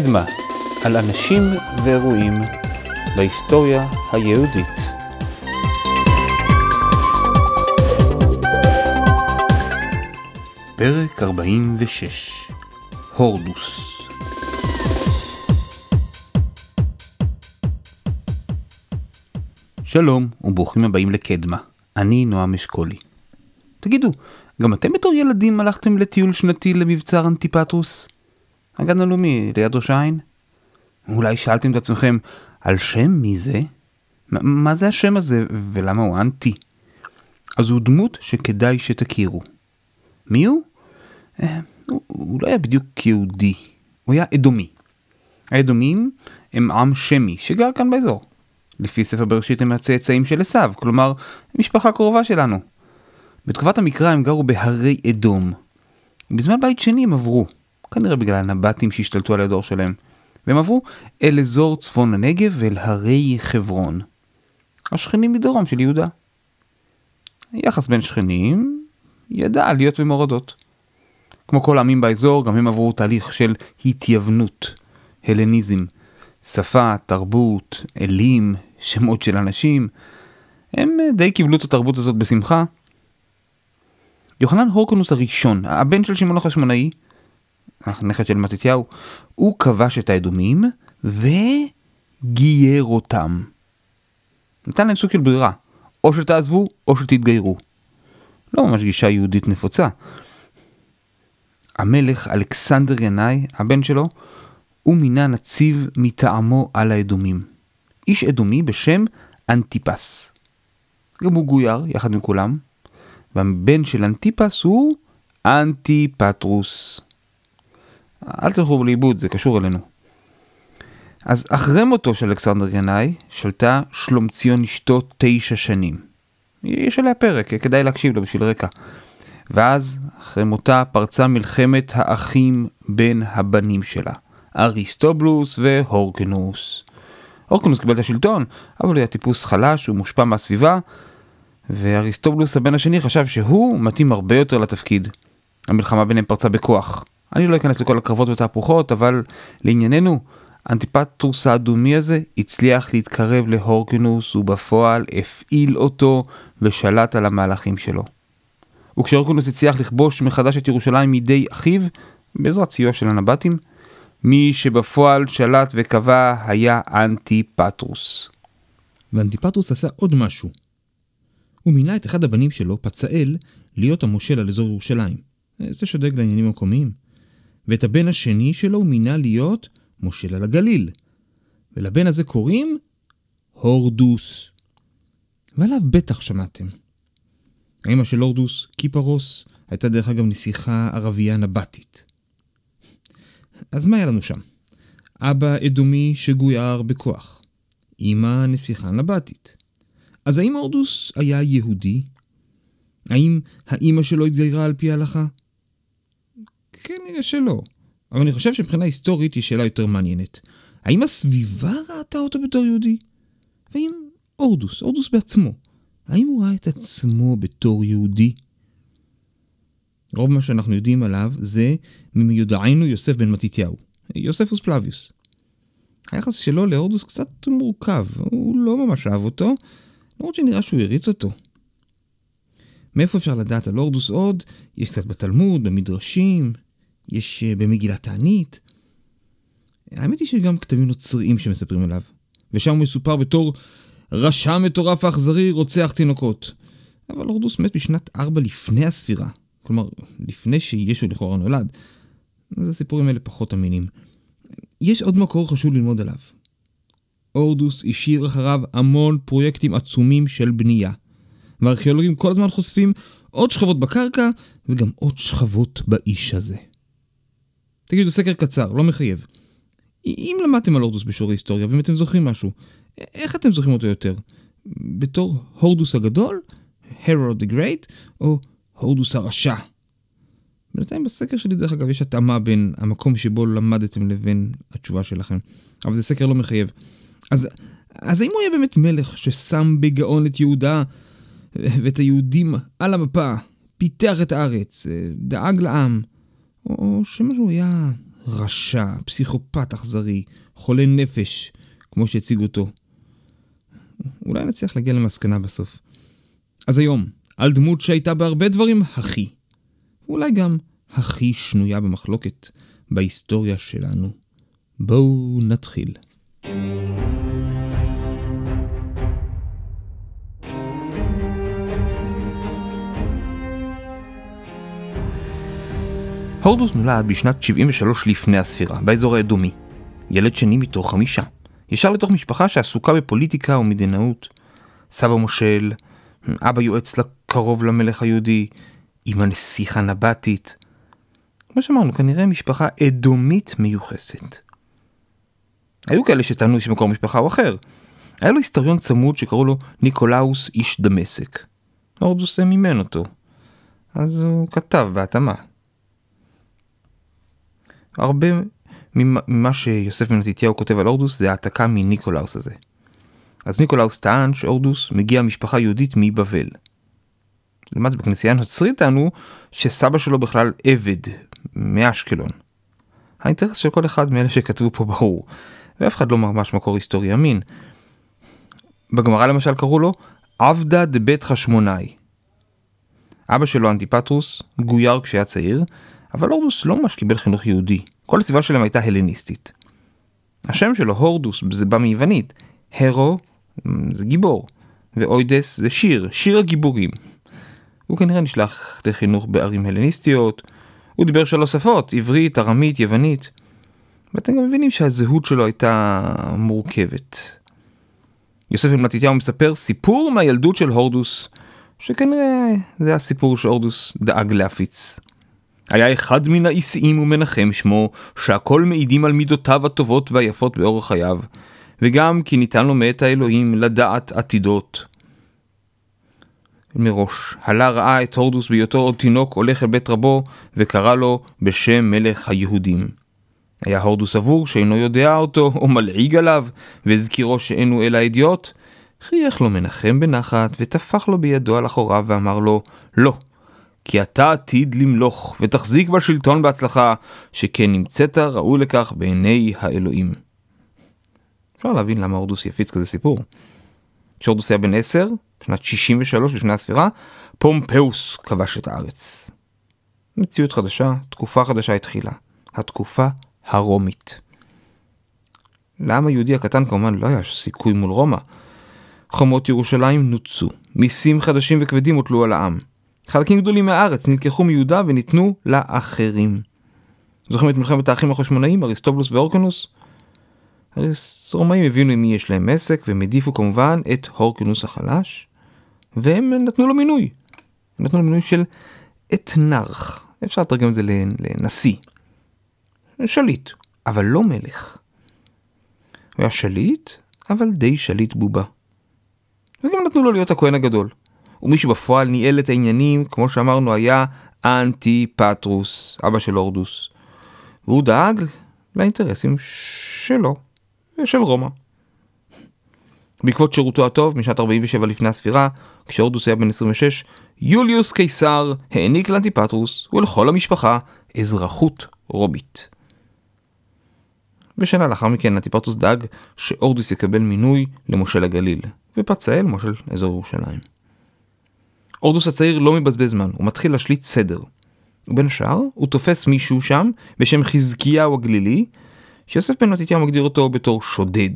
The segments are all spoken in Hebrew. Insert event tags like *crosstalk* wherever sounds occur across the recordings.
קדמה, על אנשים ואירועים בהיסטוריה היהודית. פרק 46 הורדוס שלום וברוכים הבאים לקדמה, אני נועם אשכולי. תגידו, גם אתם בתור ילדים הלכתם לטיול שנתי למבצר אנטיפטרוס? הגן הלאומי ליד ראש העין? אולי שאלתם את עצמכם, על שם מי זה? מה, מה זה השם הזה ולמה הוא אנטי? אז הוא דמות שכדאי שתכירו. מי הוא? אה, הוא, הוא לא היה בדיוק יהודי, הוא היה אדומי. האדומים הם עם שמי שגר כאן באזור. לפי ספר בראשית הם הצאצאים של עשיו, כלומר, משפחה קרובה שלנו. בתקופת המקרא הם גרו בהרי אדום. בזמן בית שני הם עברו, כנראה בגלל הנבטים שהשתלטו על הדור שלהם, והם עברו אל אזור צפון הנגב ואל הרי חברון. השכנים מדרום של יהודה. יחס בין שכנים ידע עליות ומורדות. כמו כל העמים באזור, גם הם עברו תהליך של התייוונות, הלניזם, שפה, תרבות, אלים, שמות של אנשים. הם די קיבלו את התרבות הזאת בשמחה. יוחנן הורקונוס הראשון, הבן של שמעון החשמונאי, הנכד של מתתיהו, הוא כבש את האדומים וגייר אותם. נתן להם סוג של ברירה, או שתעזבו או שתתגיירו. לא ממש גישה יהודית נפוצה. המלך אלכסנדר ינאי, הבן שלו, הוא מינה נציב מטעמו על האדומים. איש אדומי בשם אנטיפס. גם הוא גויר יחד עם כולם, והבן של אנטיפס הוא אנטיפטרוס. אל תלכו לאיבוד, זה קשור אלינו. אז אחרי מותו של אלכסנדר ינאי, שלטה שלומציון אשתו תשע שנים. יש עליה פרק, כדאי להקשיב לו בשביל רקע. ואז, אחרי מותה, פרצה מלחמת האחים בין הבנים שלה, אריסטובלוס והורקנוס. הורקנוס קיבל את השלטון, אבל היה טיפוס חלש, הוא מושפע מהסביבה, ואריסטובלוס הבן השני חשב שהוא מתאים הרבה יותר לתפקיד. המלחמה ביניהם פרצה בכוח. אני לא אכנס לכל הקרבות והתהפוכות, אבל לענייננו, אנטיפטרוס האדומי הזה הצליח להתקרב להורקנוס ובפועל הפעיל אותו ושלט על המהלכים שלו. וכשהורקנוס הצליח לכבוש מחדש את ירושלים מידי אחיו, בעזרת סיוע של הנבטים, מי שבפועל שלט וקבע היה אנטיפטרוס. ואנטיפטרוס עשה עוד משהו. הוא מינה את אחד הבנים שלו, פצאל, להיות המושל על אזור ירושלים. זה שדואג לעניינים המקומיים. ואת הבן השני שלו הוא מינה להיות מושל על הגליל. ולבן הזה קוראים הורדוס. ועליו בטח שמעתם. האמא של הורדוס, קיפרוס, הייתה דרך אגב נסיכה ערבייה נבטית. אז מה היה לנו שם? אבא אדומי שגויר בכוח. אמא נסיכה נבטית. אז האם הורדוס היה יהודי? האם האימא שלו התגיירה על פי ההלכה? כנראה שלא. אבל אני חושב שמבחינה היסטורית היא שאלה יותר מעניינת. האם הסביבה ראתה אותו בתור יהודי? והאם הורדוס, הורדוס בעצמו, האם הוא ראה את עצמו בתור יהודי? רוב מה שאנחנו יודעים עליו זה ממיודענו יוסף בן מתתיהו, יוספוס פלביוס. היחס שלו להורדוס קצת מורכב, הוא לא ממש אהב אותו, למרות שנראה שהוא הריץ אותו. מאיפה אפשר לדעת על הורדוס עוד? יש קצת בתלמוד, במדרשים, יש uh, במגילת תענית. האמת היא שגם כתבים נוצריים שמספרים עליו. ושם הוא מסופר בתור רשע מטורף ואכזרי רוצח תינוקות. אבל הורדוס מת בשנת 4 לפני הספירה. כלומר, לפני שישו לכאורה נולד. אז הסיפורים האלה פחות אמינים. יש עוד מקור חשוב ללמוד עליו. הורדוס השאיר אחריו המון פרויקטים עצומים של בנייה. והארכיאולוגים כל הזמן חושפים עוד שכבות בקרקע וגם עוד שכבות באיש הזה. תגידו, סקר קצר, לא מחייב. אם למדתם על הורדוס בשיעורי היסטוריה ואם אתם זוכרים משהו, איך אתם זוכרים אותו יותר? בתור הורדוס הגדול, הרוד the Great, או הורדוס הרשע? בינתיים בסקר שלי, דרך אגב, יש התאמה בין המקום שבו למדתם לבין התשובה שלכם. אבל זה סקר לא מחייב. אז, אז האם הוא היה באמת מלך ששם בגאון את יהודה ואת היהודים על המפה, פיתח את הארץ, דאג לעם, או שמא הוא היה רשע, פסיכופת אכזרי, חולה נפש, כמו שהציגו אותו. אולי נצליח להגיע למסקנה בסוף. אז היום, על דמות שהייתה בהרבה דברים הכי, ואולי גם הכי שנויה במחלוקת בהיסטוריה שלנו. בואו נתחיל. הורדוס נולד בשנת 73 לפני הספירה, באזור האדומי. ילד שני מתוך חמישה. ישר לתוך משפחה שעסוקה בפוליטיקה ומדינאות. סבא מושל, אבא יועץ לקרוב למלך היהודי, אמא נסיכה נבטית. כמו שאמרנו, כנראה משפחה אדומית מיוחסת. היו כאלה שטענו שמקור משפחה הוא אחר. היה לו היסטוריון צמוד שקראו לו ניקולאוס איש דמשק. הורדוס מימן אותו. אז הוא כתב בהתאמה. הרבה ממה שיוסף בן מתתיהו כותב על הורדוס זה העתקה מניקולאוס הזה. אז ניקולאוס טען שהורדוס מגיע משפחה יהודית מבבל. לעומת בכנסייה הנוצרית טענו שסבא שלו בכלל עבד מאשקלון. האינטרס של כל אחד מאלה שכתבו פה ברור, ואף אחד לא ממש מקור היסטורי אמין. בגמרא למשל קראו לו עבדה דבית חשמונאי. אבא שלו אנטיפטרוס גויר כשהיה צעיר, אבל הורדוס לא ממש קיבל חינוך יהודי, כל הסביבה שלהם הייתה הלניסטית. השם שלו, הורדוס, זה בא מיוונית, הרו זה גיבור, ואוידס זה שיר, שיר הגיבורים. הוא כנראה נשלח לחינוך בערים הלניסטיות, הוא דיבר שלוש שפות, עברית, ארמית, יוונית. ואתם גם מבינים שהזהות שלו הייתה מורכבת. יוסף בן מספר סיפור מהילדות של הורדוס, שכנראה זה הסיפור שהורדוס דאג להפיץ. היה אחד מן האיסיים ומנחם שמו, שהכל מעידים על מידותיו הטובות והיפות באורח חייו, וגם כי ניתן לו מאת האלוהים לדעת עתידות. מראש, הלה ראה את הורדוס בהיותו עוד תינוק הולך אל בית רבו, וקרא לו בשם מלך היהודים. היה הורדוס עבור שאינו יודע אותו, או מלעיג עליו, והזכירו שאינו אלא אדיוט, חייך לו מנחם בנחת, וטפח לו בידו על אחוריו ואמר לו, לא, כי אתה עתיד למלוך, ותחזיק בשלטון בהצלחה, שכן נמצאת ראוי לכך בעיני האלוהים. אפשר להבין למה הורדוס יפיץ כזה סיפור. כשהורדוס היה בן 10, בשנת 63 לפני הספירה, פומפאוס כבש את הארץ. מציאות חדשה, תקופה חדשה התחילה. התקופה הרומית. לעם היהודי הקטן כמובן לא היה סיכוי מול רומא. חומות ירושלים נותצו, מיסים חדשים וכבדים הוטלו על העם. חלקים גדולים מהארץ נלקחו מיהודה וניתנו לאחרים. זוכרים את מלחמת האחים החשמונאים, אריסטובלוס והורקנוס? הרומאים הבינו עם מי יש להם עסק והם העדיפו כמובן את הורקנוס החלש והם נתנו לו מינוי. נתנו לו מינוי של אתנרך, אפשר לתרגם את זה לנשיא. שליט, אבל לא מלך. הוא היה שליט, אבל די שליט בובה. וגם נתנו לו להיות הכהן הגדול. ומי שבפועל ניהל את העניינים, כמו שאמרנו, היה אנטי-פטרוס, אבא של הורדוס. והוא דאג לאינטרסים שלו ושל רומא. בעקבות שירותו הטוב, משנת 47 לפני הספירה, כשהורדוס היה בן 26, יוליוס קיסר העניק לאנטיפטרוס ולכל המשפחה אזרחות רומית. ושנה לאחר מכן אנטיפטרוס דאג שהורדוס יקבל מינוי למושל הגליל, ופצאל מושל אזור ירושלים. הורדוס הצעיר לא מבזבז זמן, הוא מתחיל להשליט סדר. ובין השאר, הוא תופס מישהו שם בשם חזקיהו הגלילי, שיוסף בן מתתיהו מגדיר אותו בתור שודד.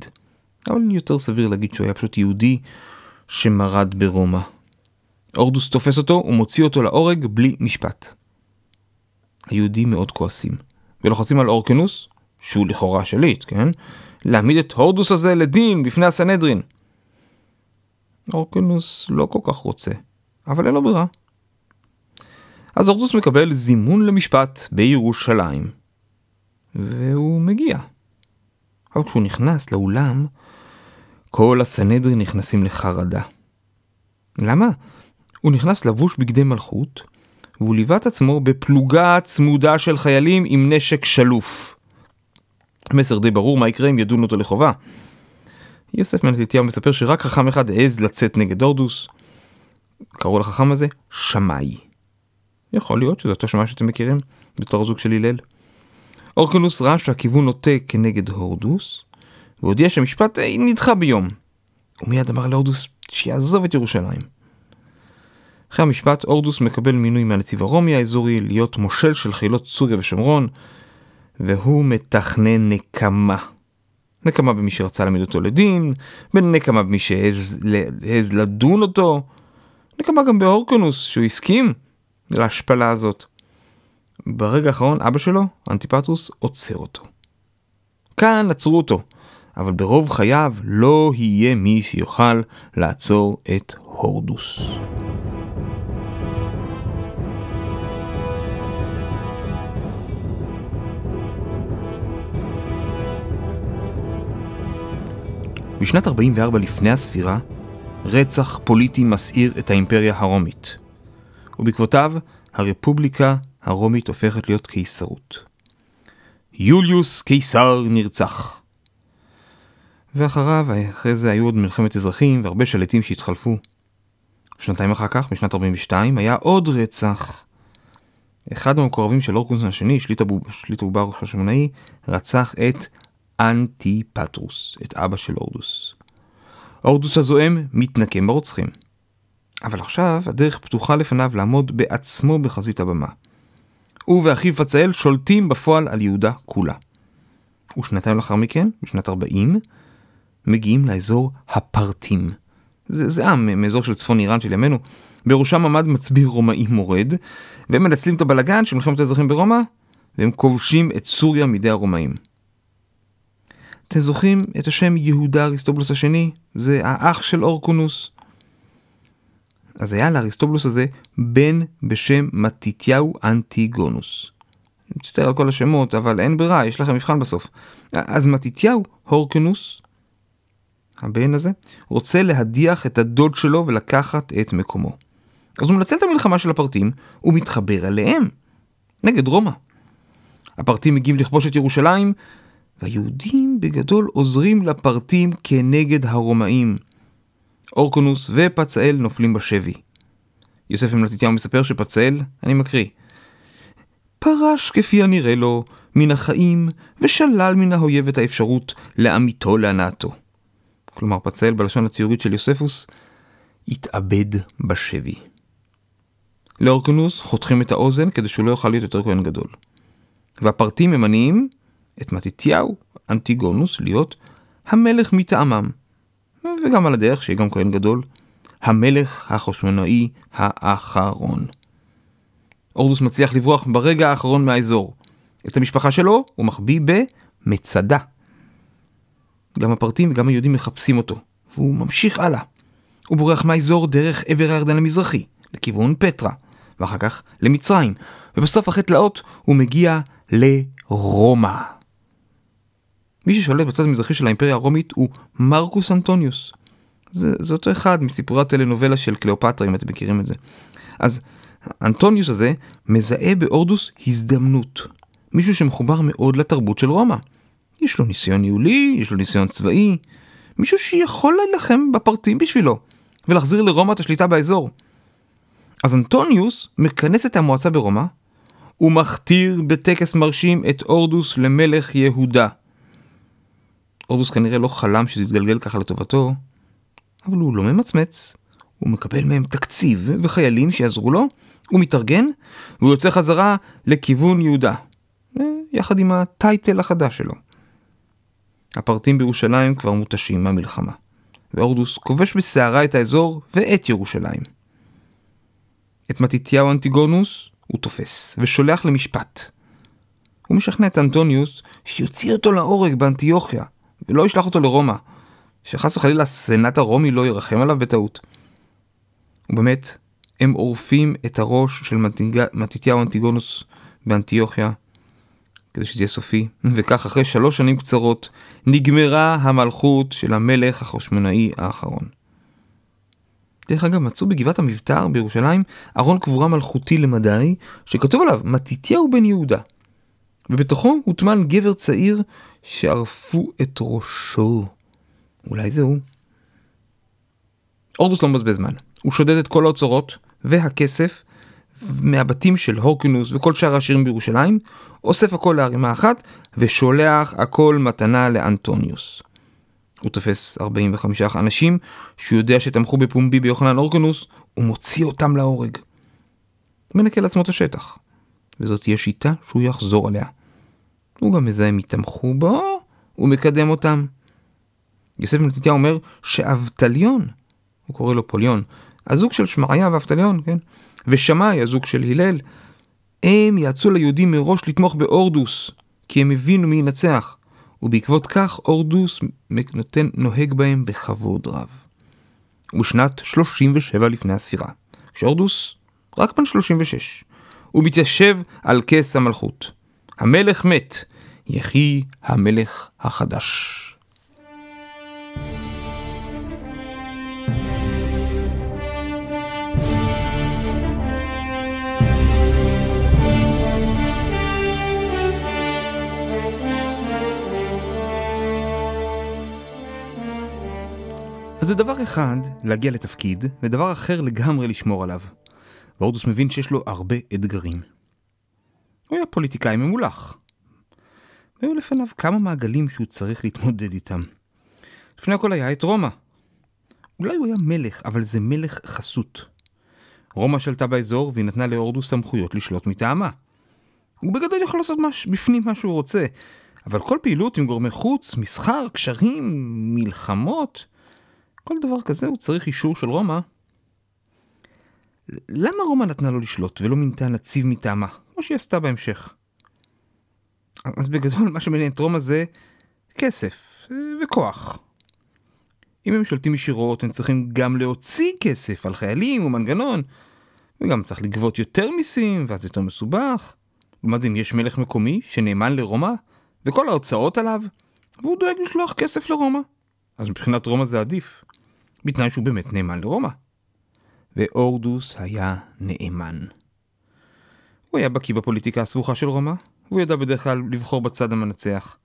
אבל יותר סביר להגיד שהוא היה פשוט יהודי שמרד ברומא. הורדוס תופס אותו ומוציא אותו להורג בלי משפט. היהודים מאוד כועסים, ולוחצים על אורקנוס, שהוא לכאורה שליט, כן? להעמיד את הורדוס הזה לדין בפני הסנהדרין. אורקנוס לא כל כך רוצה. אבל אין לו ברירה. אז אורדוס מקבל זימון למשפט בירושלים. והוא מגיע. אבל כשהוא נכנס לאולם, כל הסנהדרין נכנסים לחרדה. למה? הוא נכנס לבוש בגדי מלכות, והוא ליווה את עצמו בפלוגה צמודה של חיילים עם נשק שלוף. מסר די ברור מה יקרה אם ידון אותו לחובה. יוסף מנתתיהו מספר שרק חכם אחד העז לצאת נגד הורדוס, קראו לחכם הזה שמאי. יכול להיות שזה אותו שמאי שאתם מכירים, בתור הזוג של הלל. אורקנוס ראה שהכיוון נוטה כנגד הורדוס, והודיע שהמשפט אה, נדחה ביום. הוא מיד אמר להורדוס שיעזוב את ירושלים. אחרי המשפט, הורדוס מקבל מינוי מהנציב הרומי האזורי להיות מושל של חילות סוריה ושומרון, והוא מתכנן נקמה. נקמה במי שרצה להעמיד אותו לדין, נקמה במי שהעז לדון אותו, נקמה גם באורקונוס שהוא הסכים להשפלה הזאת. ברגע האחרון אבא שלו, אנטיפטרוס, עוצר אותו. כאן עצרו אותו, אבל ברוב חייו לא יהיה מי שיוכל לעצור את הורדוס. בשנת 44 לפני הספירה, רצח פוליטי מסעיר את האימפריה הרומית, ובעקבותיו הרפובליקה הרומית הופכת להיות קיסרות. יוליוס קיסר נרצח. ואחריו, אחרי זה היו עוד מלחמת אזרחים והרבה שליטים שהתחלפו. שנתיים אחר כך, בשנת 42, היה עוד רצח. אחד מהמקורבים של אורקונס השני, שליט עובר החשמונאי, רצח את אנטיפטרוס, את אבא של אורדוס. אורדוס הזועם מתנקם ברוצחים. אבל עכשיו הדרך פתוחה לפניו לעמוד בעצמו בחזית הבמה. הוא ואחיו פצאל שולטים בפועל על יהודה כולה. ושנתיים לאחר מכן, בשנת 40, מגיעים לאזור הפרטים. זה, זה עם מאזור של צפון איראן של ימינו. בראשם עמד מצביא רומאי מורד, והם מנצלים את הבלגן של מלחמת האזרחים ברומא, והם כובשים את סוריה מידי הרומאים. אתם זוכרים את השם יהודה אריסטובולוס השני? זה האח של אורקונוס. אז היה לאריסטובולוס הזה בן בשם מתיתיהו אנטיגונוס. אני מצטער על כל השמות, אבל אין ברירה, יש לכם מבחן בסוף. אז מתיתיהו הורקנוס, הבן הזה, רוצה להדיח את הדוד שלו ולקחת את מקומו. אז הוא מנצל את המלחמה של הפרטים, ומתחבר אליהם, נגד רומא. הפרטים מגיעים לכבוש את ירושלים, והיהודים בגדול עוזרים לפרטים כנגד הרומאים. אורקונוס ופצאל נופלים בשבי. יוסף אמלתיתיהו מספר שפצאל, אני מקריא, פרש כפי הנראה לו מן החיים ושלל מן האויב את האפשרות לעמיתו להנאתו. כלומר פצאל בלשון הציורית של יוספוס, התאבד בשבי. לאורקונוס חותכים את האוזן כדי שהוא לא יוכל להיות יותר כהן גדול. והפרטים ממנים את מתיתיהו, אנטיגונוס, להיות המלך מטעמם. וגם על הדרך, שיהיה גם כהן גדול, המלך החושמונאי האחרון. אורדוס מצליח לברוח ברגע האחרון מהאזור. את המשפחה שלו הוא מחביא במצדה. גם הפרטים וגם היהודים מחפשים אותו, והוא ממשיך הלאה. הוא בורח מהאזור דרך עבר הירדן המזרחי, לכיוון פטרה, ואחר כך למצרים, ובסוף אחרי תלאות הוא מגיע לרומא. מי ששולט בצד המזרחי של האימפריה הרומית הוא מרקוס אנטוניוס. זה, זה אותו אחד מסיפורי הטלנובלה של קליאופטרה, אם אתם מכירים את זה. אז אנטוניוס הזה מזהה באורדוס הזדמנות. מישהו שמחובר מאוד לתרבות של רומא. יש לו ניסיון ניהולי, יש לו ניסיון צבאי, מישהו שיכול להילחם בפרטים בשבילו, ולהחזיר לרומא את השליטה באזור. אז אנטוניוס מכנס את המועצה ברומא, ומכתיר בטקס מרשים את אורדוס למלך יהודה. אורדוס כנראה לא חלם שזה יתגלגל ככה לטובתו, אבל הוא לא ממצמץ, הוא מקבל מהם תקציב וחיילים שיעזרו לו, הוא מתארגן, והוא יוצא חזרה לכיוון יהודה, יחד עם הטייטל החדש שלו. הפרטים בירושלים כבר מותשים מהמלחמה, ואורדוס כובש בסערה את האזור ואת ירושלים. את מתיתיהו אנטיגונוס הוא תופס, ושולח למשפט. הוא משכנע את אנטוניוס שיוציא אותו להורג באנטיוכיה, ולא ישלח אותו לרומא, שחס וחלילה הסנאט הרומי לא ירחם עליו בטעות. ובאמת, הם עורפים את הראש של מתיתיהו אנטיגונוס באנטיוכיה, כדי שזה יהיה סופי, וכך אחרי שלוש שנים קצרות נגמרה המלכות של המלך החושמונאי האחרון. דרך אגב, מצאו בגבעת המבתר בירושלים ארון קבורה מלכותי למדי, שכתוב עליו מתיתיהו בן יהודה. ובתוכו הוטמן גבר צעיר שערפו את ראשו. אולי זה הוא. אורדוס לא מבזבז זמן. הוא שודד את כל האוצרות והכסף, מהבתים של הורקנוס וכל שאר העשירים בירושלים, אוסף הכל לערימה אחת ושולח הכל מתנה לאנטוניוס. הוא תופס 45 אנשים שהוא יודע שתמכו בפומבי ביוחנן הורקנוס, ומוציא אותם להורג. מנקה לעצמו את השטח, וזאת תהיה שיטה שהוא יחזור עליה. הוא גם מזהה מי תמכו בו, ומקדם אותם. יוסף בן אומר שאבטליון, הוא קורא לו פוליון, הזוג של שמעיה ואבטליון, כן? ושמאי, הזוג של הלל, הם יעצו ליהודים מראש לתמוך באורדוס, כי הם הבינו מי ינצח, ובעקבות כך אורדוס נותן, נוהג בהם בכבוד רב. ובשנת 37 לפני הספירה, כשאורדוס רק בן 36, הוא מתיישב על כס המלכות. המלך מת, יחי המלך החדש. אז זה דבר אחד להגיע לתפקיד, ודבר אחר לגמרי לשמור עליו. והורדוס מבין שיש לו הרבה אתגרים. הוא היה פוליטיקאי ממולח. והיו לפניו כמה מעגלים שהוא צריך להתמודד איתם. לפני הכל היה את רומא. אולי הוא היה מלך, אבל זה מלך חסות. רומא שלטה באזור והיא נתנה להורדוס סמכויות לשלוט מטעמה. הוא בגדול יכול לעשות מש... בפנים מה שהוא רוצה, אבל כל פעילות עם גורמי חוץ, מסחר, קשרים, מלחמות, כל דבר כזה הוא צריך אישור של רומא. למה רומא נתנה לו לשלוט ולא מינתה נציב מטעמה, כמו שהיא עשתה בהמשך? אז בגדול מה שמעניין את רומא זה כסף אה, וכוח. אם הם שולטים ישירות הם צריכים גם להוציא כסף על חיילים ומנגנון, וגם צריך לגבות יותר מיסים ואז יותר מסובך. לעומת אם יש מלך מקומי שנאמן לרומא וכל ההוצאות עליו, והוא דואג לשלוח כסף לרומא. אז מבחינת רומא זה עדיף. בתנאי שהוא באמת נאמן לרומא. ואורדוס היה נאמן. הוא היה בקיא בפוליטיקה הסבוכה של רומא, והוא ידע בדרך כלל לבחור בצד המנצח.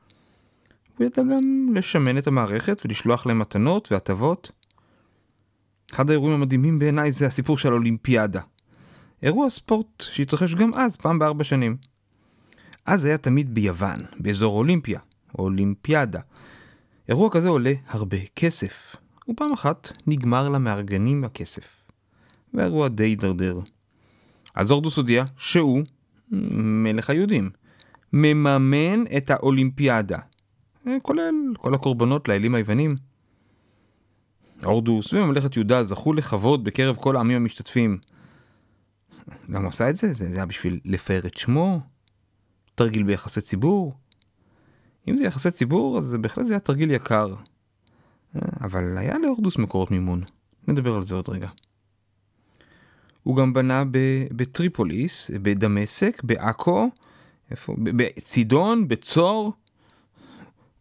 הוא ידע גם לשמן את המערכת ולשלוח להם מתנות והטבות. אחד האירועים המדהימים בעיניי זה הסיפור של האולימפיאדה. אירוע ספורט שהתרחש גם אז, פעם בארבע שנים. אז היה תמיד ביוון, באזור אולימפיה, אולימפיאדה. אירוע כזה עולה הרבה כסף, ופעם אחת נגמר למארגנים הכסף. והאירוע די הידרדר. אז אורדוס הודיע שהוא, מלך היהודים, מממן את האולימפיאדה, כולל כל הקורבנות לאלים היוונים. אורדוס וממלכת יהודה זכו לכבוד בקרב כל העמים המשתתפים. למה עשה את זה? זה היה בשביל לפאר את שמו? תרגיל ביחסי ציבור? אם זה יחסי ציבור, אז בהחלט זה היה תרגיל יקר. אבל היה להורדוס מקורות מימון. נדבר על זה עוד רגע. הוא גם בנה בטריפוליס, בדמשק, בעכו, בצידון, בצור.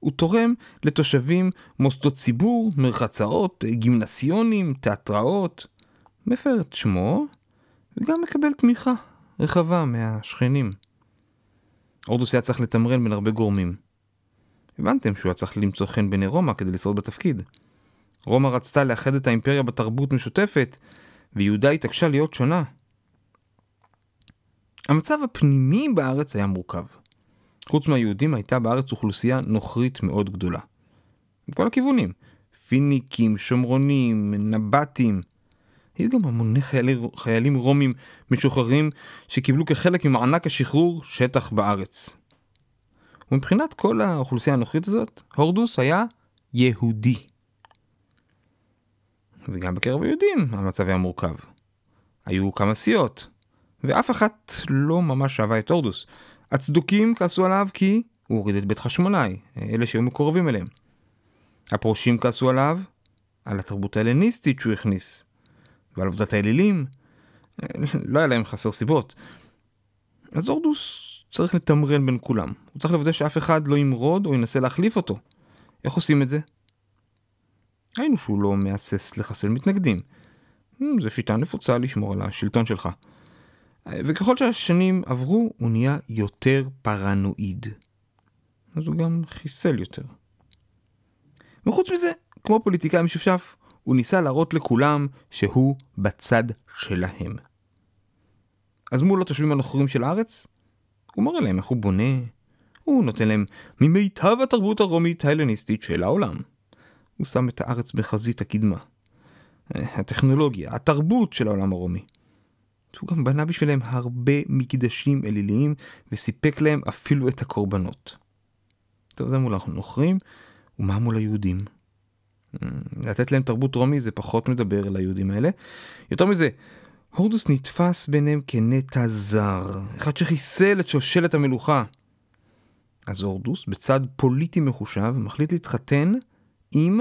הוא תורם לתושבים מוסדות ציבור, מרחצאות, גימנסיונים, תיאטראות. מפר את שמו, וגם מקבל תמיכה רחבה מהשכנים. הורדוס היה צריך לתמרן בין הרבה גורמים. הבנתם שהוא היה צריך למצוא חן בעיני רומא כדי לשרוד בתפקיד. רומא רצתה לאחד את האימפריה בתרבות משותפת, ויהודה התעקשה להיות שונה. המצב הפנימי בארץ היה מורכב. חוץ מהיהודים הייתה בארץ אוכלוסייה נוכרית מאוד גדולה. מכל הכיוונים. פיניקים, שומרונים, נבטים. היו גם המוני חיילים, חיילים רומים משוחררים שקיבלו כחלק ממענק השחרור שטח בארץ. ומבחינת כל האוכלוסייה הנוכרית הזאת, הורדוס היה יהודי. וגם בקרב היהודים המצב היה מורכב. היו כמה סיעות, ואף אחת לא ממש אהבה את הורדוס. הצדוקים כעסו עליו כי הוא הוריד את בית חשמונאי, אלה שהיו מקורבים אליהם. הפרושים כעסו עליו על התרבות ההלניסטית שהוא הכניס, ועל עובדת האלילים. לא היה להם חסר סיבות. אז הורדוס צריך לתמרן בין כולם. הוא צריך לוודא שאף אחד לא ימרוד או ינסה להחליף אותו. איך עושים את זה? ראינו שהוא לא מהסס לחסל מתנגדים. Hmm, זו שיטה נפוצה לשמור על השלטון שלך. וככל שהשנים עברו, הוא נהיה יותר פרנואיד. אז הוא גם חיסל יותר. וחוץ מזה, כמו פוליטיקאי משופשף, הוא ניסה להראות לכולם שהוא בצד שלהם. אז מול התושבים הנוכרים של הארץ, הוא מראה להם איך הוא בונה, הוא נותן להם ממיטב התרבות הרומית ההלניסטית של העולם. הוא שם את הארץ בחזית הקדמה. הטכנולוגיה, התרבות של העולם הרומי. הוא גם בנה בשבילם הרבה מקדשים אליליים וסיפק להם אפילו את הקורבנות. טוב, זה מול הנוכרים, ומה מול היהודים? לתת להם תרבות רומי זה פחות מדבר אל היהודים האלה. יותר מזה, הורדוס נתפס ביניהם כנטע זר, אחד שחיסל את שושלת המלוכה. אז הורדוס, בצד פוליטי מחושב, מחליט להתחתן עם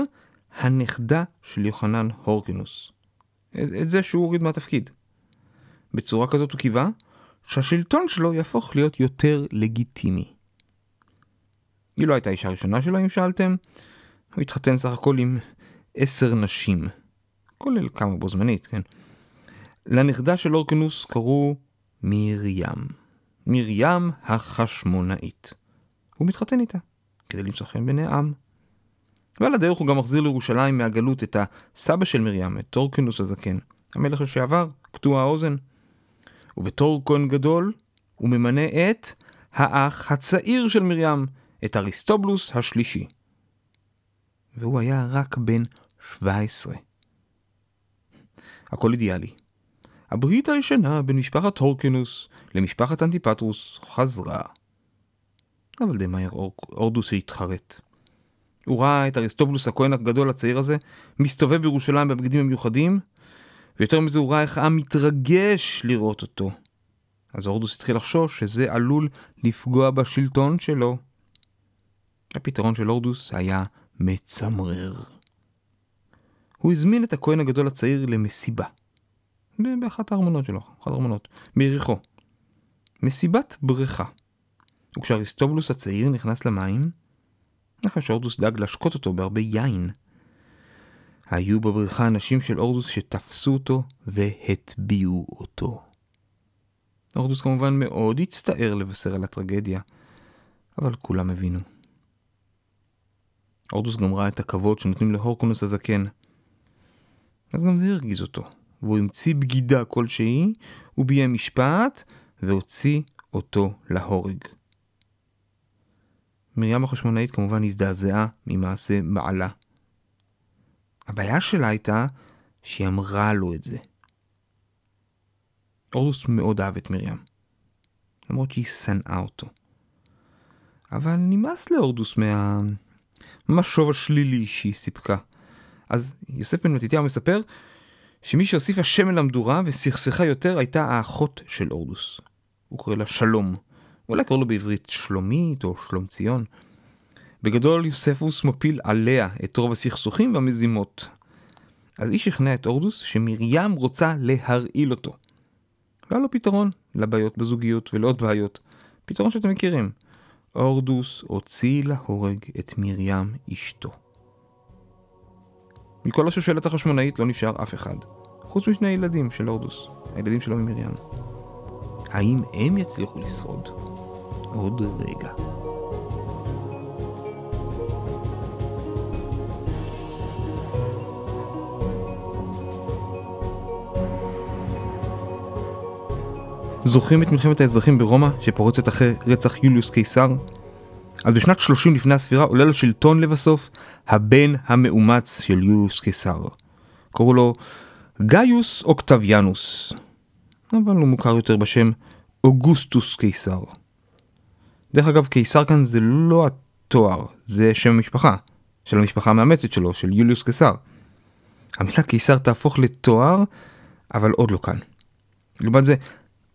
הנכדה של יוחנן הורקנוס. את, את זה שהוא הוריד מהתפקיד. בצורה כזאת הוא קיווה שהשלטון שלו יהפוך להיות יותר לגיטימי. היא לא הייתה האישה הראשונה שלו, אם שאלתם. הוא התחתן סך הכל עם עשר נשים, כולל כמה בו זמנית, כן? לנכדה של אורקנוס קראו מרים. מרים החשמונאית. הוא מתחתן איתה, כדי למצוא חן בעיני העם. ועל הדרך הוא גם מחזיר לירושלים מהגלות את הסבא של מרים, את טורקנוס הזקן, המלך לשעבר, קטוע האוזן. ובתור כהן גדול, הוא ממנה את האח הצעיר של מרים, את אריסטובלוס השלישי. והוא היה רק בן 17. הכל אידיאלי. הברית הישנה בין משפחת הורקנוס למשפחת אנטיפטרוס חזרה. אבל די מהר אורדוס התחרט. הוא ראה את אריסטובלוס הכהן הגדול הצעיר הזה מסתובב בירושלים בבגדים המיוחדים, ויותר מזה הוא ראה איך העם מתרגש לראות אותו. אז הורדוס התחיל לחשוש שזה עלול לפגוע בשלטון שלו. הפתרון של הורדוס היה מצמרר. הוא הזמין את הכהן הגדול הצעיר למסיבה. באחת הארמונות שלו, אחת הארמונות, ביריחו. מסיבת בריכה. וכשאריסטובולוס הצעיר נכנס למים, אחרי שאורדוס דאג להשקות אותו בהרבה יין. היו בבריכה אנשים של אורדוס שתפסו אותו והטביעו אותו. אורדוס כמובן מאוד הצטער לבשר על הטרגדיה, אבל כולם הבינו. אורדוס גם ראה את הכבוד שנותנים להורקונוס הזקן. אז גם זה הרגיז אותו, והוא המציא בגידה כלשהי, הוא ביים משפט, והוציא אותו להורג. מרים החשמונאית כמובן הזדעזעה ממעשה בעלה. הבעיה שלה הייתה שהיא אמרה לו את זה. אורדוס מאוד אהב את מרים, למרות שהיא שנאה אותו. אבל נמאס לאורדוס מה... משוב השלילי שהיא סיפקה. אז יוסף בן מתתיהו מספר שמי שהוסיפה שמן למדורה וסכסכה יותר הייתה האחות של אורדוס. הוא קורא לה שלום. אולי קורא לו בעברית שלומית או שלום ציון. בגדול יוספוס מפיל עליה את רוב הסכסוכים והמזימות. אז היא שכנעה את אורדוס שמרים רוצה להרעיל אותו. לא היה לו פתרון לבעיות בזוגיות ולעוד בעיות. פתרון שאתם מכירים. אורדוס הוציא להורג את מרים אשתו. מכל השושלת החשמונאית לא נשאר אף אחד, חוץ משני ילדים של אורדוס, הילדים שלו ממרים. האם הם יצליחו לשרוד? עוד רגע. זוכרים את מלחמת האזרחים ברומא שפורצת אחרי רצח יוליוס קיסר? אז בשנת 30 לפני הספירה עולה לשלטון לבסוף הבן המאומץ של יוליוס קיסר. קראו לו גאיוס אוקטביאנוס, אבל הוא מוכר יותר בשם אוגוסטוס קיסר. דרך אגב, קיסר כאן זה לא התואר, זה שם המשפחה, של המשפחה המאמצת שלו, של יוליוס קיסר. המילה קיסר תהפוך לתואר, אבל עוד לא כאן. לעומת זה,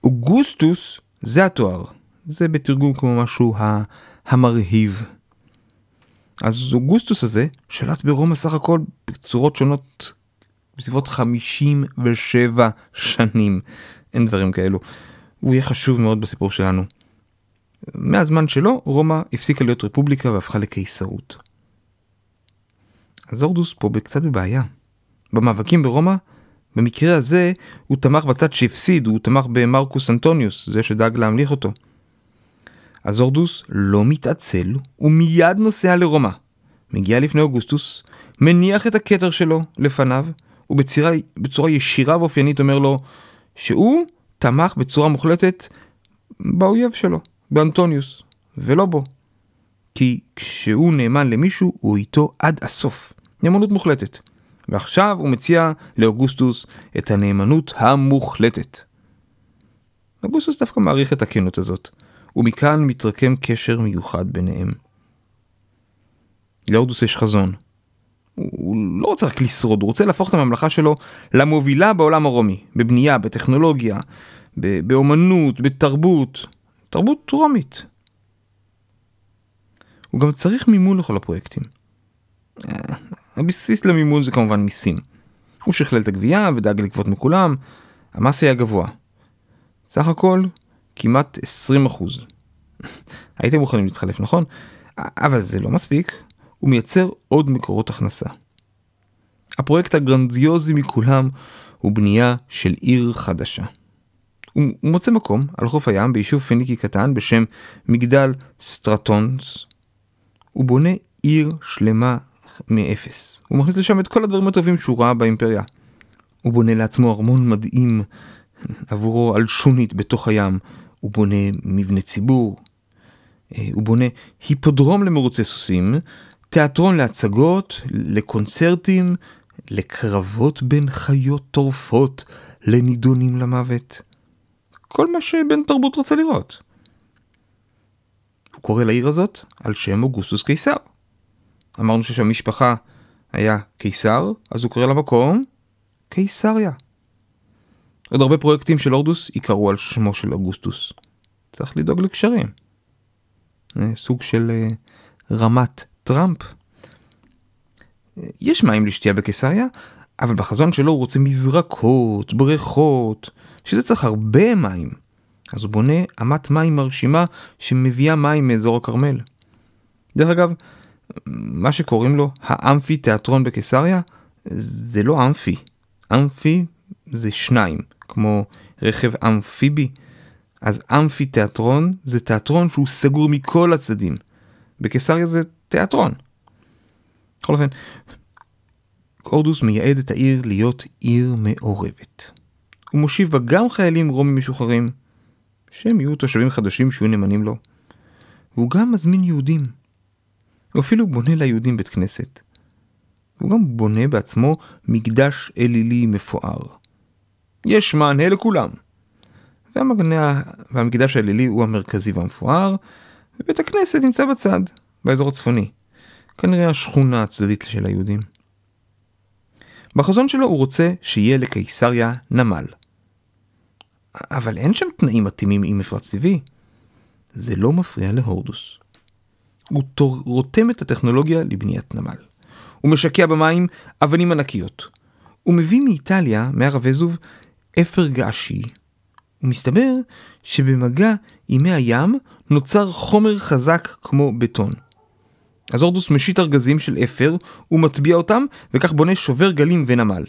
אוגוסטוס זה התואר. זה בתרגום כמו משהו המרהיב. אז אוגוסטוס הזה שלט ברומא סך הכל בצורות שונות בסביבות 57 שנים. אין דברים כאלו. הוא יהיה חשוב מאוד בסיפור שלנו. מהזמן שלו רומא הפסיקה להיות רפובליקה והפכה לקיסרות. אז אורדוס פה קצת בבעיה. במאבקים ברומא במקרה הזה הוא תמך בצד שהפסיד, הוא תמך במרקוס אנטוניוס, זה שדאג להמליך אותו. אז אורדוס לא מתעצל, הוא מיד נוסע לרומא. מגיע לפני אוגוסטוס, מניח את הכתר שלו לפניו, ובצורה ישירה ואופיינית אומר לו שהוא תמך בצורה מוחלטת באויב שלו, באנטוניוס, ולא בו. כי כשהוא נאמן למישהו, הוא איתו עד הסוף. נאמנות מוחלטת. ועכשיו הוא מציע לאוגוסטוס את הנאמנות המוחלטת. אוגוסטוס דווקא מעריך את הכנות הזאת, ומכאן מתרקם קשר מיוחד ביניהם. לאורדוס יש חזון. הוא לא רוצה רק לשרוד, הוא רוצה להפוך את הממלכה שלו למובילה בעולם הרומי, בבנייה, בטכנולוגיה, באומנות, בתרבות, תרבות רומית. הוא גם צריך מימון לכל הפרויקטים. אה, הבסיס למימון זה כמובן מיסים. הוא שכלל את הגבייה ודאג לגבות מכולם, המס היה גבוה. סך הכל כמעט 20 אחוז. *laughs* הייתם מוכנים להתחלף נכון? אבל זה לא מספיק, הוא מייצר עוד מקורות הכנסה. הפרויקט הגרנדיוזי מכולם הוא בנייה של עיר חדשה. הוא מוצא מקום על חוף הים ביישוב פיניקי קטן בשם מגדל סטרטונס. הוא בונה עיר שלמה מאפס. הוא מכניס לשם את כל הדברים הטובים שהוא ראה באימפריה. הוא בונה לעצמו ארמון מדהים עבורו על שונית בתוך הים. הוא בונה מבני ציבור. אה, הוא בונה היפודרום למרוצי סוסים, תיאטרון להצגות, לקונצרטים, לקרבות בין חיות טורפות, לנידונים למוות. כל מה שבן תרבות רוצה לראות. הוא קורא לעיר הזאת על שם אוגוסטוס קיסר. אמרנו ששם משפחה היה קיסר, אז הוא קורא למקום קיסריה. עוד הרבה פרויקטים של הורדוס ייקראו על שמו של אוגוסטוס. צריך לדאוג לקשרים. סוג של אה, רמת טראמפ. יש מים לשתייה בקיסריה, אבל בחזון שלו הוא רוצה מזרקות, בריכות, שזה צריך הרבה מים. אז הוא בונה אמת מים מרשימה שמביאה מים מאזור הכרמל. דרך אגב, מה שקוראים לו האמפי תיאטרון בקיסריה, זה לא אמפי. אמפי זה שניים, כמו רכב אמפיבי. אז אמפי תיאטרון זה תיאטרון שהוא סגור מכל הצדדים. בקיסריה זה תיאטרון. בכל אופן, הורדוס מייעד את העיר להיות עיר מעורבת. הוא מושיב בה גם חיילים רומים משוחררים, שהם יהיו תושבים חדשים שיהיו נאמנים לו. והוא גם מזמין יהודים. הוא אפילו בונה ליהודים בית כנסת. הוא גם בונה בעצמו מקדש אלילי מפואר. יש מענה לכולם. והמגנה, והמקדש האלילי הוא המרכזי והמפואר, ובית הכנסת נמצא בצד, באזור הצפוני. כנראה השכונה הצדדית של היהודים. בחזון שלו הוא רוצה שיהיה לקיסריה נמל. אבל אין שם תנאים מתאימים עם מפרץ טבעי. זה לא מפריע להורדוס. הוא רותם את הטכנולוגיה לבניית נמל. הוא משקע במים אבנים ענקיות. הוא מביא מאיטליה, מהר הווזוב, אפר געשי. ומסתבר שבמגע עם מי הים נוצר חומר חזק כמו בטון. אז הורדוס משית ארגזים של אפר, הוא מטביע אותם, וכך בונה שובר גלים ונמל.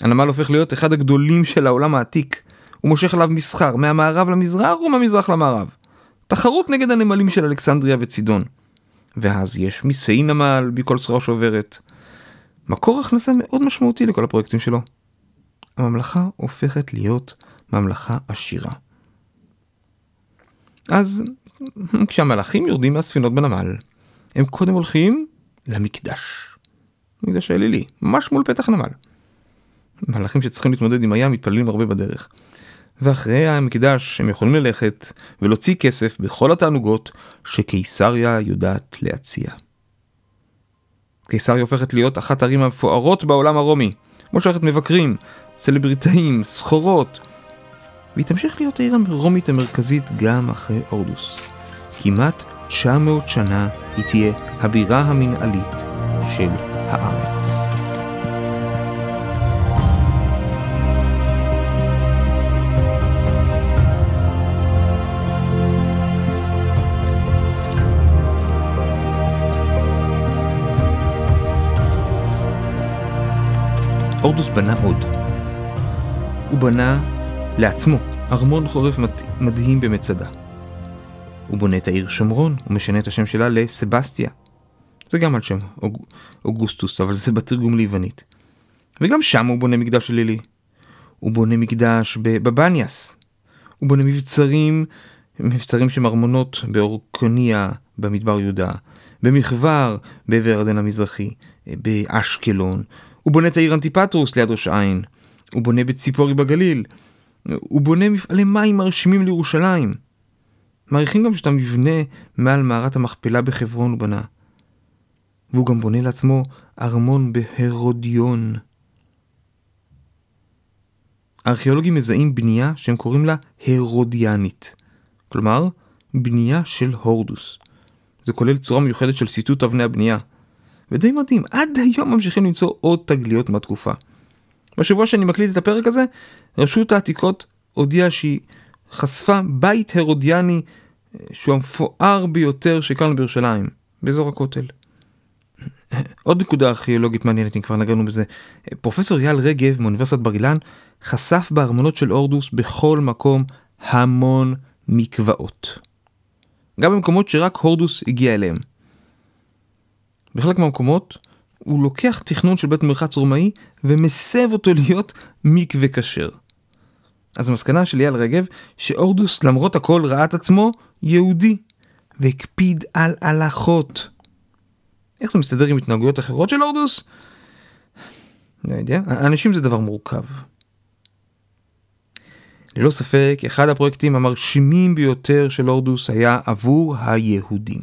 הנמל הופך להיות אחד הגדולים של העולם העתיק. הוא מושך עליו מסחר, מהמערב למזרח ומהמזרח למערב. תחרות נגד הנמלים של אלכסנדריה וצידון. ואז יש מיסי נמל בכל סחורה שעוברת. מקור הכנסה מאוד משמעותי לכל הפרויקטים שלו. הממלכה הופכת להיות ממלכה עשירה. אז כשהמלאכים יורדים מהספינות בנמל, הם קודם הולכים למקדש. מקדש האלילי, ממש מול פתח הנמל. מלאכים שצריכים להתמודד עם הים מתפללים הרבה בדרך. ואחרי המקדש הם יכולים ללכת ולהוציא כסף בכל התענוגות שקיסריה יודעת להציע. קיסריה הופכת להיות אחת הערים המפוארות בעולם הרומי, מושכת מבקרים, סלבריטאים, סחורות, והיא תמשיך להיות העיר הרומית המרכזית גם אחרי אורדוס. כמעט 900 שנה היא תהיה הבירה המנהלית של הארץ. אורדוס בנה עוד. הוא בנה לעצמו ארמון חורף מדהים במצדה. הוא בונה את העיר שומרון, הוא משנה את השם שלה לסבסטיה. זה גם על שם אוג... אוגוסטוס, אבל זה בתרגום ליוונית. וגם שם הוא בונה מקדש אלילי. הוא בונה מקדש בבניאס, הוא בונה מבצרים, מבצרים שהם ארמונות באורקוניה במדבר יהודה, במחבר בעבר הירדן המזרחי, באשקלון, הוא בונה את העיר אנטיפטרוס ליד ראש העין, הוא בונה בציפורי בגליל, הוא בונה מפעלי מים מרשימים לירושלים. מעריכים גם שאת המבנה מעל מערת המכפלה בחברון הוא בנה. והוא גם בונה לעצמו ארמון בהרודיון. הארכיאולוגים מזהים בנייה שהם קוראים לה הרודיאנית. כלומר, בנייה של הורדוס. זה כולל צורה מיוחדת של סיטוט אבני הבנייה. ודי מדהים, עד היום ממשיכים למצוא עוד תגליות מהתקופה. בשבוע שאני מקליט את הפרק הזה, רשות העתיקות הודיעה שהיא חשפה בית הרודיאני שהוא המפואר ביותר שהכרנו בירושלים, באזור הכותל. *laughs* עוד נקודה ארכיאולוגית מעניינת, אם כבר נגענו בזה, פרופסור אייל רגב מאוניברסיטת בר אילן חשף בארמונות של הורדוס בכל מקום המון מקוואות. גם במקומות שרק הורדוס הגיע אליהם. בחלק מהמקומות הוא לוקח תכנון של בית מרחץ רומאי ומסב אותו להיות מקווה כשר. אז המסקנה של אייל רגב, שהורדוס למרות הכל ראה את עצמו יהודי, והקפיד על הלכות. איך זה מסתדר עם התנהגויות אחרות של הורדוס? לא יודע, אנשים זה דבר מורכב. ללא ספק, אחד הפרויקטים המרשימים ביותר של הורדוס היה עבור היהודים.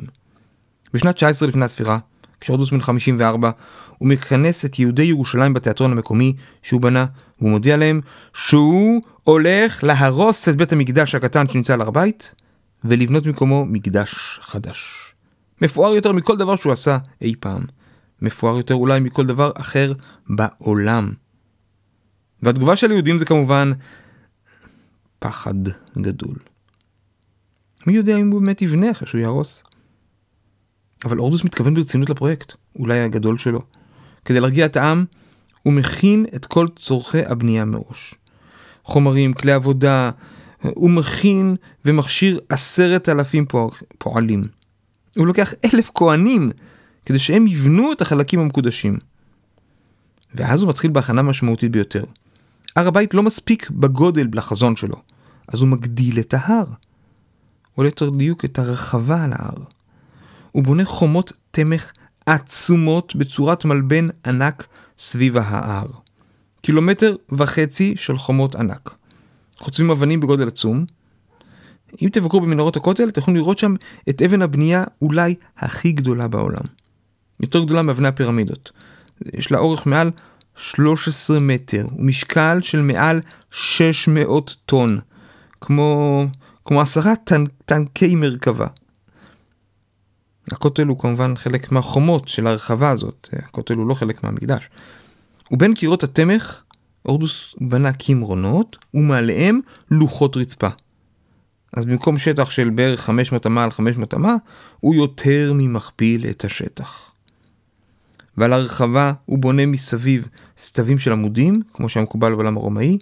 בשנת 19 לפני הספירה, כשהורדוס בן 54, הוא מכנס את יהודי ירושלים בתיאטרון המקומי שהוא בנה, והוא מודיע להם שהוא הולך להרוס את בית המקדש הקטן שנמצא על הר הבית, ולבנות במקומו מקדש חדש. מפואר יותר מכל דבר שהוא עשה אי פעם. מפואר יותר אולי מכל דבר אחר בעולם. והתגובה של היהודים זה כמובן פחד גדול. מי יודע אם הוא באמת יבנה אחרי שהוא יהרוס? אבל אורדוס מתכוון ברצינות לפרויקט, אולי הגדול שלו. כדי להרגיע את העם, הוא מכין את כל צורכי הבנייה מראש. חומרים, כלי עבודה, הוא מכין ומכשיר עשרת אלפים פועלים. הוא לוקח אלף כהנים כדי שהם יבנו את החלקים המקודשים. ואז הוא מתחיל בהכנה משמעותית ביותר. הר הבית לא מספיק בגודל לחזון שלו, אז הוא מגדיל את ההר. או ליתר דיוק את הרחבה על ההר. הוא בונה חומות תמך עצומות בצורת מלבן ענק סביב ההר. קילומטר וחצי של חומות ענק. חוצבים אבנים בגודל עצום. אם תבקרו במנהרות הכותל, אתם יכולים לראות שם את אבן הבנייה אולי הכי גדולה בעולם. יותר גדולה מאבני הפירמידות. יש לה אורך מעל 13 מטר, ומשקל של מעל 600 טון. כמו, כמו עשרה טנ, טנקי מרכבה. הכותל הוא כמובן חלק מהחומות של הרחבה הזאת, הכותל הוא לא חלק מהמקדש. ובין קירות התמך, הורדוס בנה קמרונות, ומעליהם לוחות רצפה. אז במקום שטח של בערך 500 אמה על 500 אמה, הוא יותר ממכפיל את השטח. ועל הרחבה הוא בונה מסביב סתבים של עמודים, כמו שהיה מקובל בעולם הרומאי,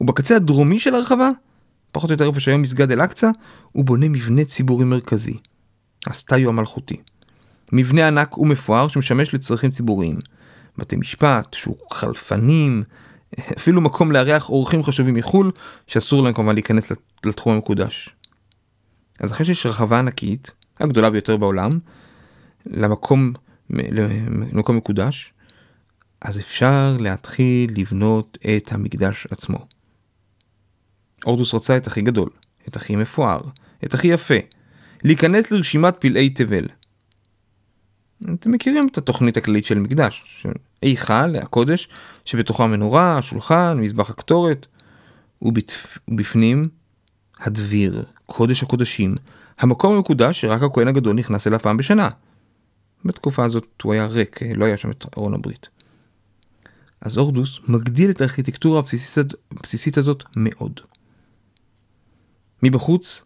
ובקצה הדרומי של הרחבה, פחות או יותר איפה שהיום מסגד אל-אקצא, הוא בונה מבנה ציבורי מרכזי. הסטאיו המלכותי. מבנה ענק ומפואר שמשמש לצרכים ציבוריים. בתי משפט, שוק חלפנים, *laughs* אפילו מקום לארח אורחים חשובים מחו"ל, שאסור להם כמובן להיכנס לתחום המקודש. אז אחרי שיש רחבה ענקית, הגדולה ביותר בעולם, למקום, למקום מקודש, אז אפשר להתחיל לבנות את המקדש עצמו. אורדוס רצה את הכי גדול, את הכי מפואר, את הכי יפה, להיכנס לרשימת פלאי תבל. אתם מכירים את התוכנית הכללית של מקדש, היכל, הקודש, שבתוכו המנורה, השולחן, מזבח הקטורת. ובפנים הדביר, קודש הקודשים, המקום המקודש שרק הכהן הגדול נכנס אליו פעם בשנה. בתקופה הזאת הוא היה ריק, לא היה שם את ארון הברית. אז אורדוס מגדיל את הארכיטקטורה הבסיסית הזאת מאוד. מבחוץ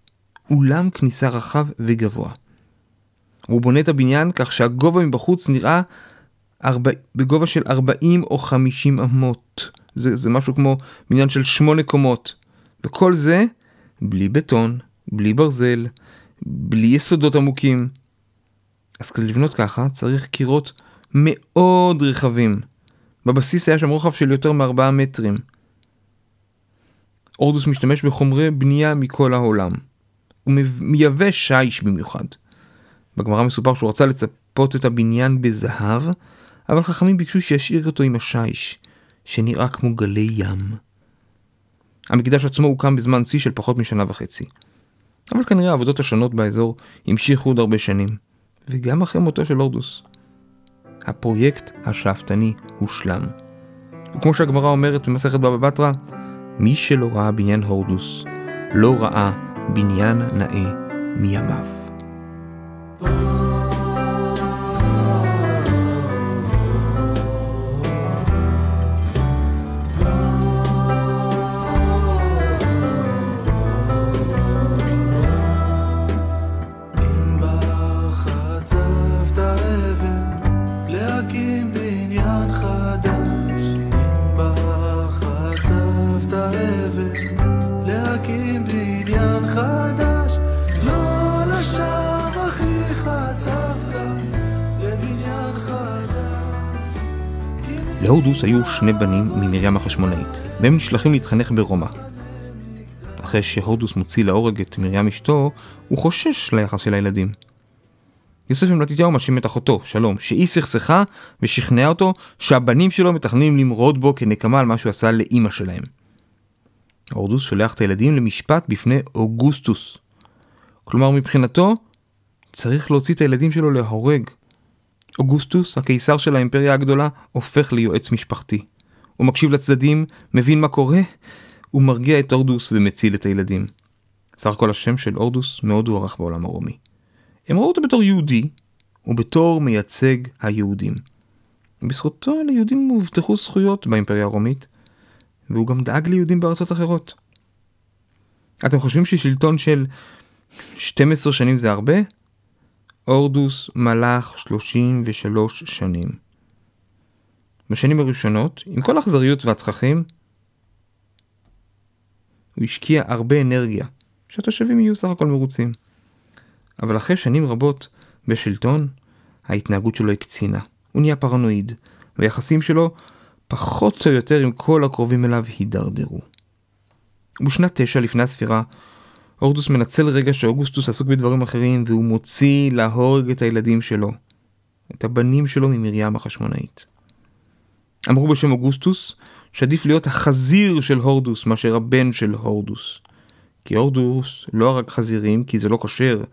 אולם כניסה רחב וגבוה. הוא בונה את הבניין כך שהגובה מבחוץ נראה ארבע, בגובה של 40 או 50 אמות. זה, זה משהו כמו בניין של 8 קומות. וכל זה בלי בטון, בלי ברזל, בלי יסודות עמוקים. אז כדי לבנות ככה צריך קירות מאוד רחבים. בבסיס היה שם רוחב של יותר מ-4 מטרים. הורדוס משתמש בחומרי בנייה מכל העולם. הוא מייבא שיש במיוחד. בגמרא מסופר שהוא רצה לצפות את הבניין בזהב, אבל חכמים ביקשו שישאיר אותו עם השיש, שנראה כמו גלי ים. המקדש עצמו הוקם בזמן שיא של פחות משנה וחצי. אבל כנראה העבודות השונות באזור המשיכו עוד הרבה שנים, וגם אחרי מותו של הורדוס. הפרויקט השאפתני הושלם. וכמו שהגמרא אומרת במסכת בבא בתרא, מי שלא ראה בניין הורדוס, לא ראה בניין נאה מימיו. להורדוס היו שני בנים ממרים החשמונאית, והם נשלחים להתחנך ברומא. אחרי שהורדוס מוציא להורג את מרים אשתו, הוא חושש ליחס של הילדים. יוסף מתתיהו מאשים את אחותו, שלום, שהיא סכסכה ושכנעה אותו שהבנים שלו מתכננים למרוד בו כנקמה על מה שהוא עשה לאימא שלהם. הורדוס שולח את הילדים למשפט בפני אוגוסטוס. כלומר מבחינתו, צריך להוציא את הילדים שלו להורג. אוגוסטוס, הקיסר של האימפריה הגדולה, הופך ליועץ משפחתי. הוא מקשיב לצדדים, מבין מה קורה, הוא מרגיע את אורדוס ומציל את הילדים. סך הכל השם של אורדוס מאוד הוערך בעולם הרומי. הם ראו אותו בתור יהודי, ובתור מייצג היהודים. בזכותו ליהודים הובטחו זכויות באימפריה הרומית, והוא גם דאג ליהודים בארצות אחרות. אתם חושבים ששלטון של 12 שנים זה הרבה? הורדוס מלך 33 שנים. בשנים הראשונות, עם כל האכזריות והצרכים, הוא השקיע הרבה אנרגיה, שהתושבים יהיו סך הכל מרוצים. אבל אחרי שנים רבות בשלטון, ההתנהגות שלו הקצינה. הוא נהיה פרנואיד, והיחסים שלו, פחות או יותר עם כל הקרובים אליו, הידרדרו. ובשנת תשע לפני הספירה, הורדוס מנצל רגע שאוגוסטוס עסוק בדברים אחרים והוא מוציא להורג את הילדים שלו, את הבנים שלו ממרים החשמונאית. אמרו בשם אוגוסטוס שעדיף להיות החזיר של הורדוס מאשר הבן של הורדוס. כי הורדוס לא הרג חזירים כי זה לא כשר,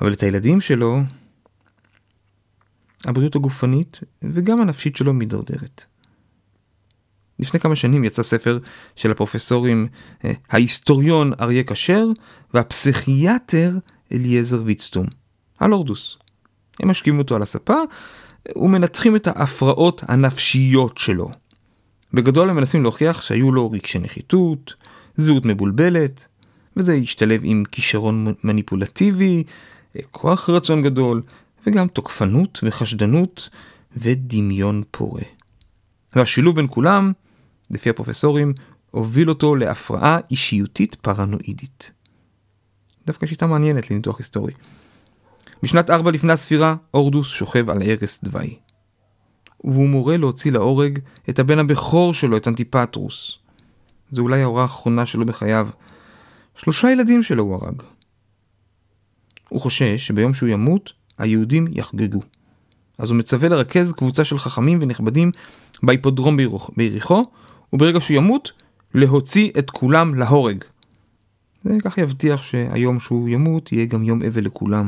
אבל את הילדים שלו, הבריאות הגופנית וגם הנפשית שלו מידרדרת. לפני כמה שנים יצא ספר של הפרופסורים אה, ההיסטוריון אריה כשר והפסיכיאטר אליעזר ויצטום, על הורדוס. הם משקיעים אותו על הספה ומנתחים את ההפרעות הנפשיות שלו. בגדול הם מנסים להוכיח שהיו לו רגשי נחיתות, זהות מבולבלת, וזה ישתלב עם כישרון מניפולטיבי, אה, כוח רצון גדול, וגם תוקפנות וחשדנות ודמיון פורה. והשילוב בין כולם לפי הפרופסורים, הוביל אותו להפרעה אישיותית פרנואידית. דווקא שיטה מעניינת לניתוח היסטורי. בשנת 4 לפני הספירה, אורדוס שוכב על ערש דווי. והוא מורה להוציא להורג את הבן הבכור שלו, את אנטיפטרוס. זו אולי ההוראה האחרונה שלו בחייו. שלושה ילדים שלו הוא הרג. הוא חושש שביום שהוא ימות, היהודים יחגגו. אז הוא מצווה לרכז קבוצה של חכמים ונכבדים בהיפודרום ביריחו, וברגע שהוא ימות, להוציא את כולם להורג. זה כך יבטיח שהיום שהוא ימות יהיה גם יום אבל לכולם.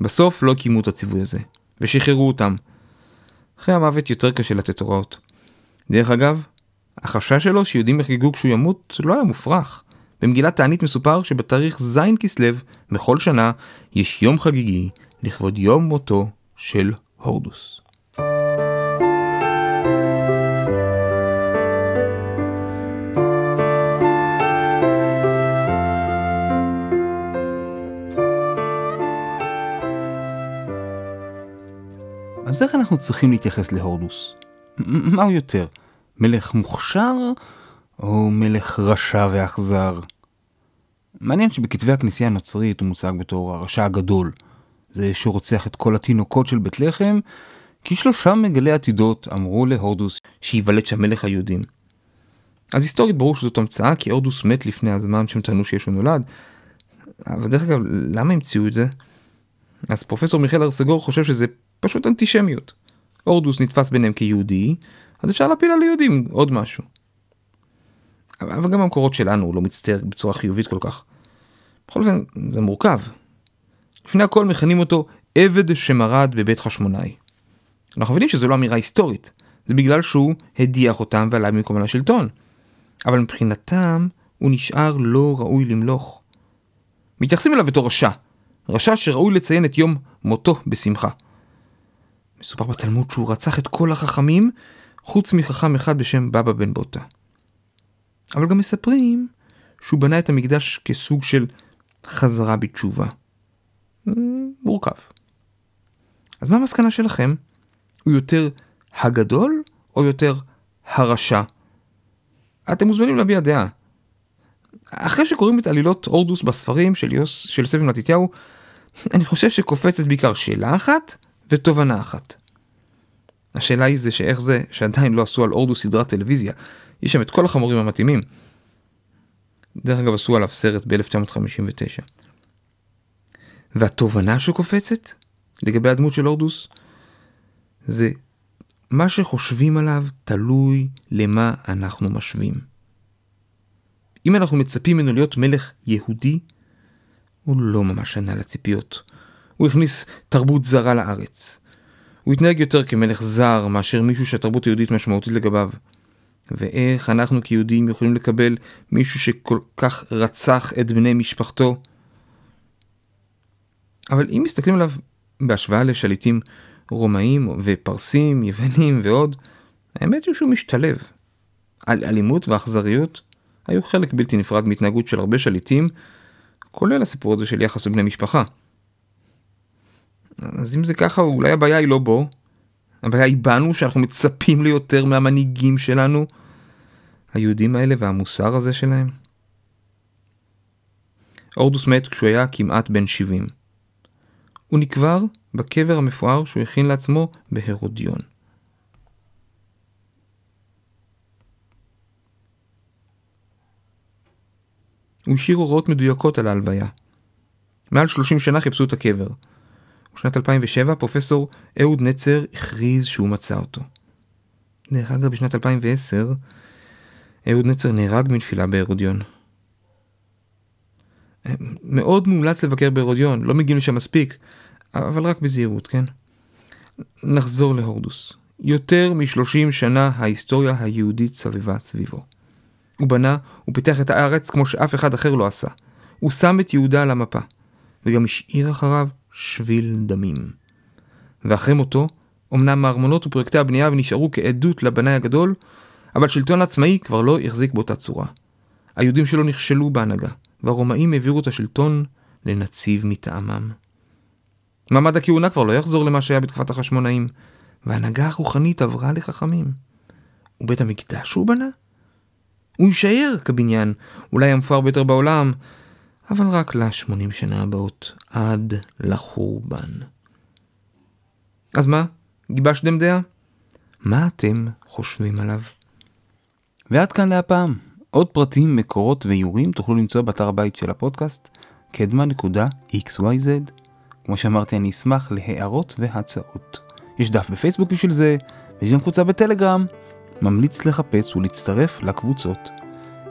בסוף לא קיימו את הציווי הזה, ושחררו אותם. אחרי המוות יותר קשה לתת הוראות. דרך אגב, החשש שלו שיהודים יחגגו כשהוא ימות לא היה מופרך. במגילת תענית מסופר שבתאריך ז' כסלו בכל שנה יש יום חגיגי לכבוד יום מותו של הורדוס. אז איך אנחנו צריכים להתייחס להורדוס? מה הוא יותר? מלך מוכשר או מלך רשע ואכזר? מעניין שבכתבי הכנסייה הנוצרית הוא מוצג בתור הרשע הגדול. זה שרוצח את כל התינוקות של בית לחם, כי שלושה מגלי עתידות אמרו להורדוס שייוולד שם מלך היהודים. אז היסטורית ברור שזאת המצאה כי הורדוס מת לפני הזמן שהם טענו שישו נולד. אבל דרך אגב למה המציאו את זה? אז פרופסור מיכאל ארסגור חושב שזה פשוט אנטישמיות. הורדוס נתפס ביניהם כיהודי אז אפשר להפיל על יהודים עוד משהו. אבל גם המקורות שלנו לא מצטער בצורה חיובית כל כך. בכל אופן זה מורכב. לפני הכל מכנים אותו עבד שמרד בבית חשמונאי. אנחנו מבינים שזו לא אמירה היסטורית, זה בגלל שהוא הדיח אותם ועלה במקום לשלטון. אבל מבחינתם הוא נשאר לא ראוי למלוך. מתייחסים אליו בתור רשע, רשע שראוי לציין את יום מותו בשמחה. מסופר בתלמוד שהוא רצח את כל החכמים, חוץ מחכם אחד בשם בבא בן בוטה. אבל גם מספרים שהוא בנה את המקדש כסוג של חזרה בתשובה. מורכב. אז מה המסקנה שלכם? הוא יותר הגדול או יותר הרשע? אתם מוזמנים להביע דעה. אחרי שקוראים את עלילות הורדוס בספרים של, יוס, של יוסף מתתיהו, אני חושב שקופצת בעיקר שאלה אחת ותובנה אחת. השאלה היא זה שאיך זה שעדיין לא עשו על הורדוס סדרת טלוויזיה, יש שם את כל החמורים המתאימים. דרך אגב עשו עליו סרט ב-1959. והתובנה שקופצת לגבי הדמות של הורדוס זה מה שחושבים עליו תלוי למה אנחנו משווים. אם אנחנו מצפים ממנו להיות מלך יהודי, הוא לא ממש ענה לציפיות. הוא הכניס תרבות זרה לארץ. הוא התנהג יותר כמלך זר מאשר מישהו שהתרבות היהודית משמעותית לגביו. ואיך אנחנו כיהודים יכולים לקבל מישהו שכל כך רצח את בני משפחתו? אבל אם מסתכלים עליו בהשוואה לשליטים רומאים ופרסים, יוונים ועוד, האמת היא שהוא משתלב. על אלימות ואכזריות היו חלק בלתי נפרד מהתנהגות של הרבה שליטים, כולל הסיפור הזה של יחס לבני משפחה. אז אם זה ככה, אולי הבעיה היא לא בו, הבעיה היא בנו שאנחנו מצפים ליותר מהמנהיגים שלנו, היהודים האלה והמוסר הזה שלהם. אורדוס מת כשהוא היה כמעט בן 70. הוא נקבר בקבר המפואר שהוא הכין לעצמו בהרודיון. הוא השאיר הוראות מדויקות על ההלוויה. מעל 30 שנה חיפשו את הקבר. בשנת 2007 פרופסור אהוד נצר הכריז שהוא מצא אותו. דרך אגב, בשנת 2010 אהוד נצר נהרג מנפילה בהרודיון. מאוד מומלץ לבקר בהרודיון, לא מגיעים לשם מספיק, אבל רק בזהירות, כן? נחזור להורדוס. יותר מ-30 שנה ההיסטוריה היהודית סבבה סביבו. הוא בנה ופיתח את הארץ כמו שאף אחד אחר לא עשה. הוא שם את יהודה על המפה, וגם השאיר אחריו שביל דמים. ואחרי מותו, אמנם הארמונות ופרויקטי הבנייה נשארו כעדות לבנאי הגדול, אבל שלטון עצמאי כבר לא החזיק באותה צורה. היהודים שלו נכשלו בהנהגה, והרומאים העבירו את השלטון לנציב מטעמם. מעמד הכהונה כבר לא יחזור למה שהיה בתקופת החשמונאים, וההנהגה הרוחנית עברה לחכמים. ובית המקדש הוא בנה? הוא יישאר כבניין, אולי המפואר ביותר בעולם, אבל רק ל-80 שנה הבאות, עד לחורבן. אז מה? גיבשתם דעה? מה אתם חושבים עליו? ועד כאן להפעם. עוד פרטים, מקורות ואיורים תוכלו למצוא באתר הבית של הפודקאסט, קדמה.xyz. כמו שאמרתי, אני אשמח להערות והצעות. יש דף בפייסבוק בשביל זה, ויש גם קבוצה בטלגרם. ממליץ לחפש ולהצטרף לקבוצות.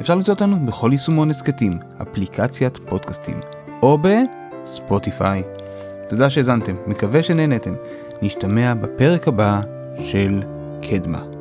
אפשר למצוא אותנו בכל יישומון הסכתים, אפליקציית פודקאסטים, או בספוטיפיי. תודה שהאזנתם, מקווה שנהנתם. נשתמע בפרק הבא של קדמה.